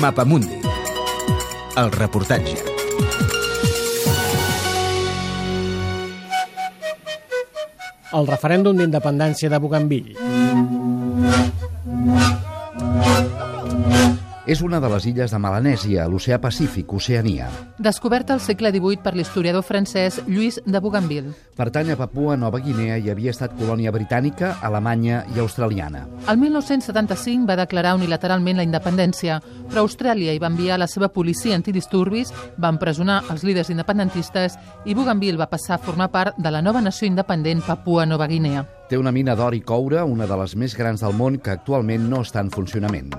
Mapamundi. El reportatge. El referèndum d'independència de Bougainville. És una de les illes de Melanèsia, l'oceà Pacífic, Oceania. Descoberta al segle XVIII per l'historiador francès Lluís de Bougainville. Pertany a Papua Nova Guinea i havia estat colònia britànica, alemanya i australiana. El 1975 va declarar unilateralment la independència, però Austràlia hi va enviar la seva policia antidisturbis, va empresonar els líders independentistes i Bougainville va passar a formar part de la nova nació independent Papua Nova Guinea. Té una mina d'or i coure, una de les més grans del món, que actualment no està en funcionament.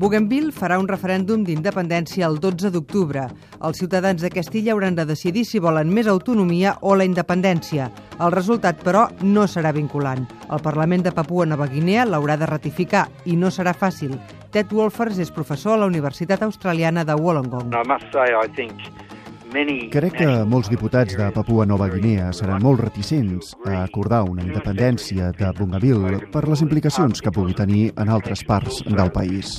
Bougainville farà un referèndum d'independència el 12 d'octubre. Els ciutadans de Castilla hauran de decidir si volen més autonomia o la independència. El resultat, però, no serà vinculant. El Parlament de Papua Nova Guinea l'haurà de ratificar i no serà fàcil. Ted Wolfers és professor a la Universitat Australiana de Wollongong. I must say, I think Crec que molts diputats de Papua Nova Guinea seran molt reticents a acordar una independència de Bougainville per les implicacions que pugui tenir en altres parts del país.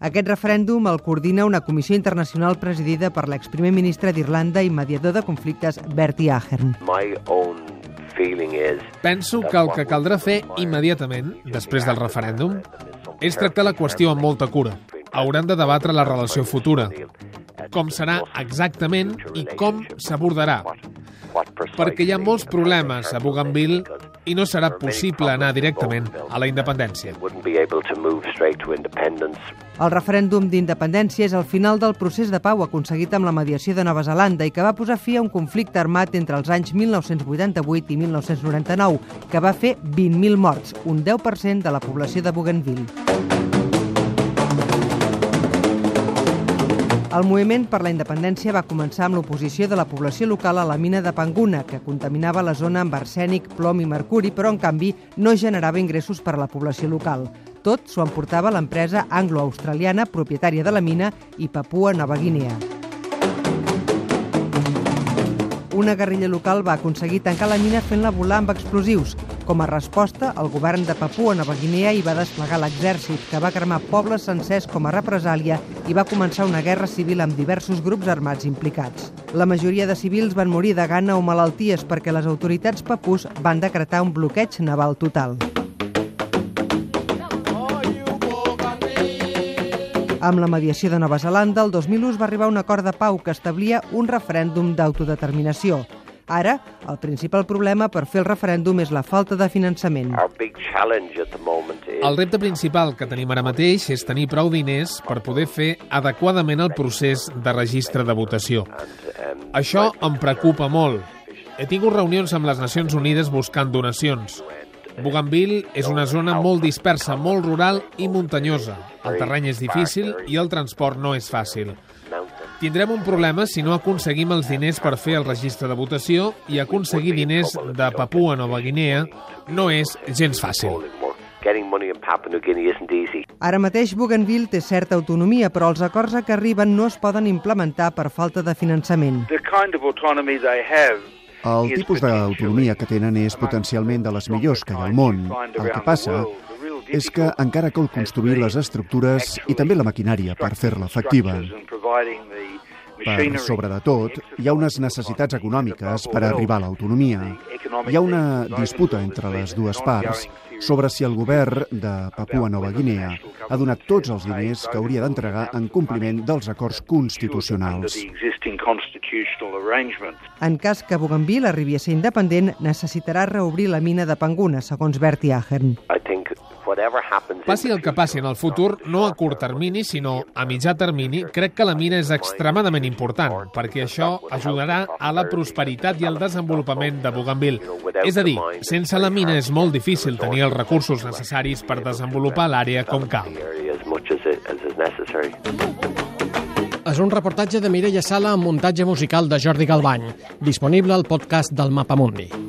Aquest referèndum el coordina una comissió internacional presidida per l'exprimer ministre d'Irlanda i mediador de conflictes Bertie Ahern. Penso que el que caldrà fer immediatament, després del referèndum, és tractar la qüestió amb molta cura. Hauran de debatre la relació futura com serà exactament i com s'abordarà. Perquè hi ha molts problemes a Bougainville i no serà possible anar directament a la independència. El referèndum d'independència és el final del procés de pau aconseguit amb la mediació de Nova Zelanda i que va posar fi a un conflicte armat entre els anys 1988 i 1999, que va fer 20.000 morts, un 10% de la població de Bougainville. El moviment per la independència va començar amb l'oposició de la població local a la mina de Panguna, que contaminava la zona amb arsènic, plom i mercuri, però en canvi no generava ingressos per a la població local. Tot s'ho emportava l'empresa anglo-australiana propietària de la mina i Papua Nova Guinea una guerrilla local va aconseguir tancar la mina fent-la volar amb explosius. Com a resposta, el govern de Papua Nova Guinea hi va desplegar l'exèrcit, que va cremar pobles sencers com a represàlia i va començar una guerra civil amb diversos grups armats implicats. La majoria de civils van morir de gana o malalties perquè les autoritats papús van decretar un bloqueig naval total. Amb la mediació de Nova Zelanda, el 2001 es va arribar a un acord de pau que establia un referèndum d'autodeterminació. Ara, el principal problema per fer el referèndum és la falta de finançament. El repte principal que tenim ara mateix és tenir prou diners per poder fer adequadament el procés de registre de votació. Això em preocupa molt. He tingut reunions amb les Nacions Unides buscant donacions. Bougainville és una zona molt dispersa, molt rural i muntanyosa. El terreny és difícil i el transport no és fàcil. Tindrem un problema si no aconseguim els diners per fer el registre de votació i aconseguir diners de Papua Nova Guinea no és gens fàcil. Ara mateix Bougainville té certa autonomia, però els acords a què arriben no es poden implementar per falta de finançament. El tipus d'autonomia que tenen és potencialment de les millors que hi ha al món. El que passa és que encara cal construir les estructures i també la maquinària per fer-la efectiva. Per sobre de tot, hi ha unes necessitats econòmiques per arribar a l'autonomia. Hi ha una disputa entre les dues parts sobre si el govern de Papua Nova Guinea ha donat tots els diners que hauria d'entregar en compliment dels acords constitucionals. En cas que Bougainville arribi a ser independent, necessitarà reobrir la mina de Panguna, segons Bertie Ahern. Passi el que passi en el futur, no a curt termini, sinó a mitjà termini, crec que la mina és extremadament important, perquè això ajudarà a la prosperitat i al desenvolupament de Bougainville. És a dir, sense la mina és molt difícil tenir els recursos necessaris per desenvolupar l'àrea com cal. És un reportatge de Mireia Sala amb muntatge musical de Jordi Galbany, disponible al podcast del Mapamundi.